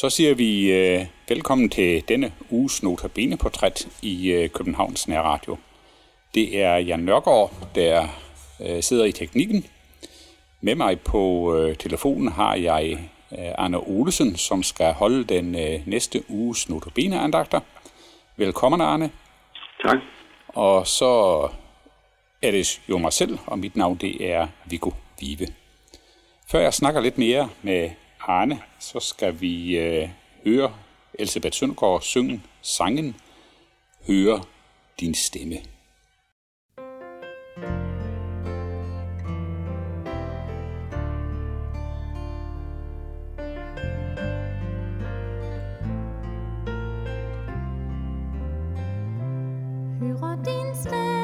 Så siger vi øh, velkommen til denne uges Notabene-portræt i øh, Københavns Nærradio. Det er Jan Nørgaard, der øh, sidder i teknikken. Med mig på øh, telefonen har jeg øh, Arne Olesen, som skal holde den øh, næste uges Notabene-andagter. Velkommen, Arne. Tak. Og så er det jo mig selv, og mit navn det er Viggo Vive. Før jeg snakker lidt mere med Arne, så skal vi øh, høre Elisabeth Søndergaard synge sangen Høre din stemme. Hører din stemme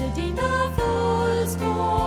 til dine fodspor,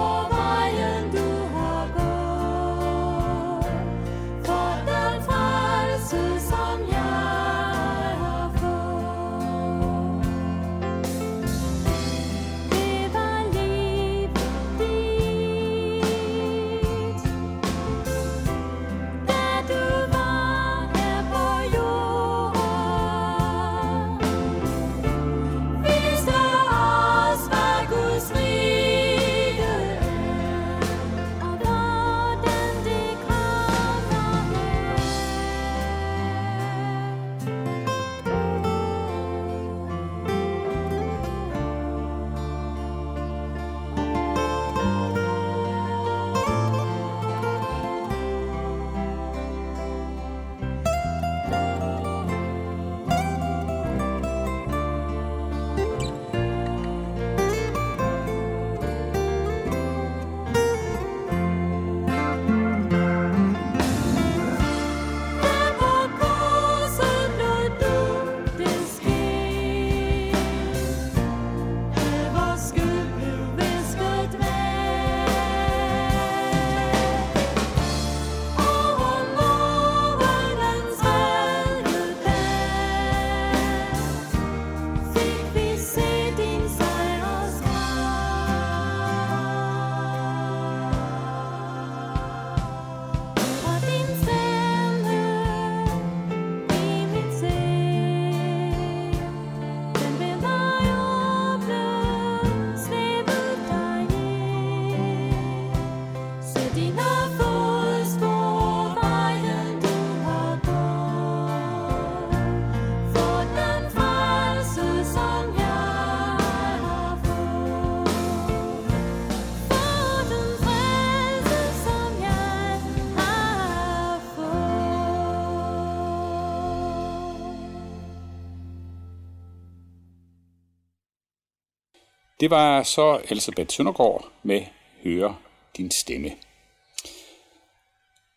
Det var så Elisabeth Søndergaard med Høre din stemme.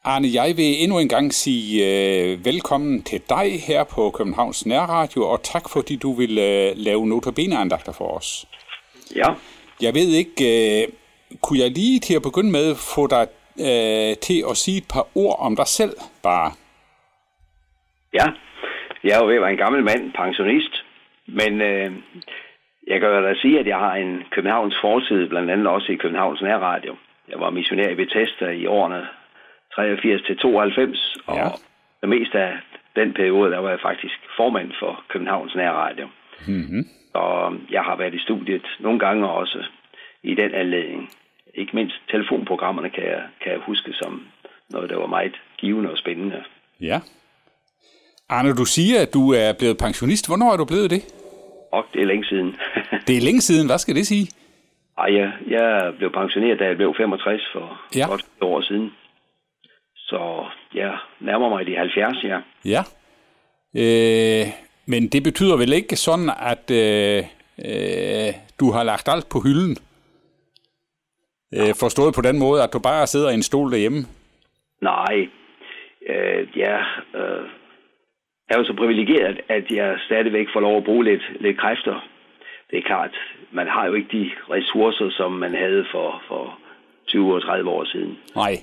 Arne, jeg vil endnu en gang sige øh, velkommen til dig her på Københavns Nærradio, og tak fordi du vil øh, lave notabene-andagter for os. Ja, Jeg ved ikke, øh, kunne jeg lige til at begynde med få dig øh, til at sige et par ord om dig selv bare? Ja, jeg er jo ved at være en gammel mand, pensionist, men øh, jeg kan jo da sige, at jeg har en Københavns forside, blandt andet også i Københavns Nærradio. Jeg var missionær i Bethesda i årene 83 til 92, og Ja. det meste af den periode, der var jeg faktisk formand for Københavns Nærradio. Mm-hmm. Og jeg har været i studiet nogle gange også i den anledning. Ikke mindst telefonprogrammerne kan jeg, kan jeg huske som noget, der var meget givende og spændende. Ja. Arne, du siger, at du er blevet pensionist. Hvornår er du blevet det? Og det er længe siden. Det er længe siden. Hvad skal det sige? Ej, jeg, jeg blev pensioneret, da jeg blev 65 for Ja. ja. godt et år siden. Så jeg nærmer mig de 70, ja. Ja. Øh, men det betyder vel ikke sådan, at øh, øh, du har lagt alt på hylden? Øh, forstået på den måde, at du bare sidder i en stol derhjemme? Nej, øh, jeg øh, er jo så privilegeret, at jeg stadigvæk får lov at bruge lidt, lidt kræfter. Det er klart, man har jo ikke de ressourcer, som man havde for, for 20 og 30 år siden. Nej.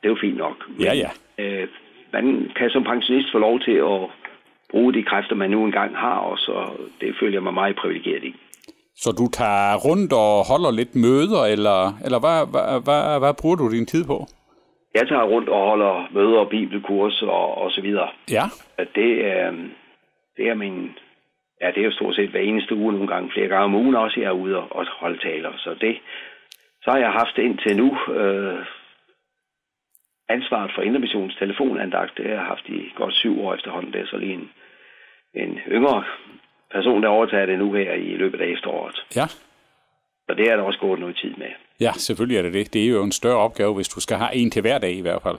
Det er jo fint nok. Men, Ja, ja. Øh, man kan som pensionist få lov til at bruge de kræfter, man nu engang har, og så det føler jeg mig meget privilegeret i. Så du tager rundt og holder lidt møder, eller, eller hvad, hvad, hvad, hvad bruger du din tid på? Jeg tager rundt og holder møder og bibelkurs og, og så videre. Ja. At det, er, det er min... Ja, det er jo stort set hver eneste uge, nogle gange flere gange om ugen også, jeg er ude og, og holde taler. Så det, så har jeg haft indtil nu øh, ansvaret for Indermissions telefonandagt. Det har jeg haft i godt syv år efterhånden. Det er så lige en, en yngre person, der overtager det nu her i løbet af efteråret. Ja. Så det er der også gået noget tid med. Ja, selvfølgelig er det det. Det er jo en større opgave, hvis du skal have en til hver dag i hvert fald.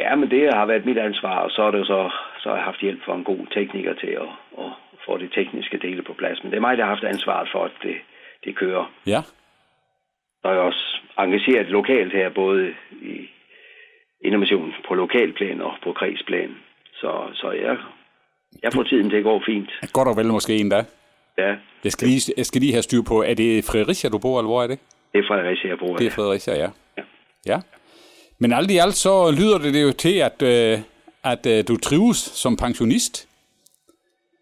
Ja, men det har været mit ansvar, og så er det så, så har jeg haft hjælp fra en god tekniker til at, at få de tekniske dele på plads. Men det er mig, der har haft ansvaret for, at det, det kører. Ja. Så er jeg også engageret lokalt her, både i innovation på lokalplan og på kredsplan. Så, så jeg, jeg får tiden til at gå fint. Godt og vel måske en dag. Ja, Jeg skal, lige, jeg skal lige have styr på, er det Fredericia, du bor, eller hvor er det? Det er Fredericia, jeg bruger. Det er Fredericia, ja. Ja. Ja. Men alt i alt, så lyder det det jo til, at, øh, at øh, du trives som pensionist.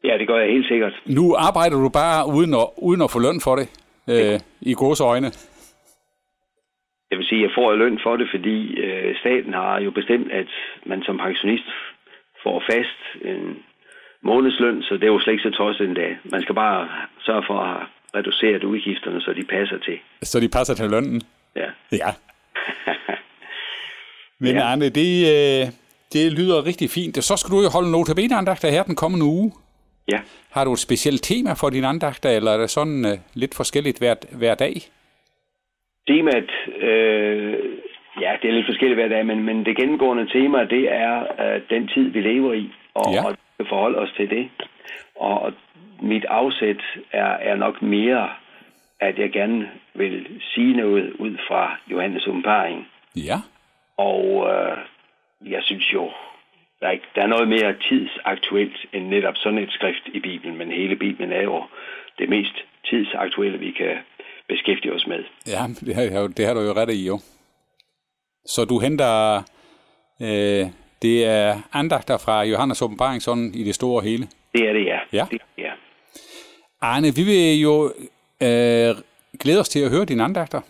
Ja, det gør jeg helt sikkert. Nu arbejder du bare uden at, uden at få løn for det, øh, i gode øjne. Jeg vil sige, at jeg får løn for det, fordi øh, staten har jo bestemt, at man som pensionist får fast en månedsløn, så det er jo slet ikke så tosset en dag. Man skal bare sørge for at reducere udgifterne, så de passer til. Så de passer til lønnen. Ja. Ja. Men ja. Arne, det, øh, det lyder rigtig fint. Så skal du jo holde notabene-andagter her den kommende uge. ja. Har du et specielt tema for dine andagter, eller er det sådan øh, lidt forskelligt hver, hver dag? Temaet, øh, ja, det er lidt forskelligt hver dag, men, men det gennemgående tema, det er øh, den tid, vi lever i, og, Ja. og forholde os til det. Og mit afsæt er, er nok mere, at jeg gerne vil sige noget ud fra Johannes åbenbaring. Ja. Og øh, jeg synes jo, der er, ikke, der er noget mere tidsaktuelt end netop sådan et skrift i Bibelen, men hele Bibelen er jo det mest tidsaktuelle, vi kan beskæftige os med. Ja, det har, det har du jo ret i, jo. Så du henter, øh, det er andagter fra Johannes åbenbaring sådan i det store hele. Det er det, ja. Ja. Det, ja. Arne, vi vil jo øh, glæde os til at høre dine andagter.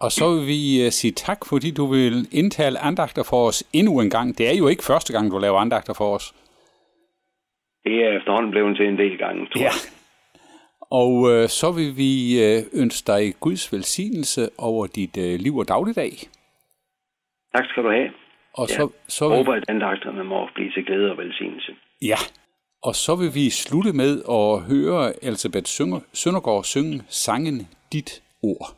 Og så vil vi øh, sige tak, fordi du vil indtale andagter for os endnu en gang. Det er jo ikke første gang, du laver andagter for os. Det er efterhånden blevet til en del gange, tror Ja. jeg. Og øh, så vil vi øh, ønske dig Guds velsignelse over dit øh, liv og dagligdag. Tak skal du have. Og Ja. så, så Jeg vil, håber, at andagterne må blive til glæde og velsignelse. ja. Og så vil vi slutte med at høre Elisabeth Søndergaard synge sangen Dit Ord.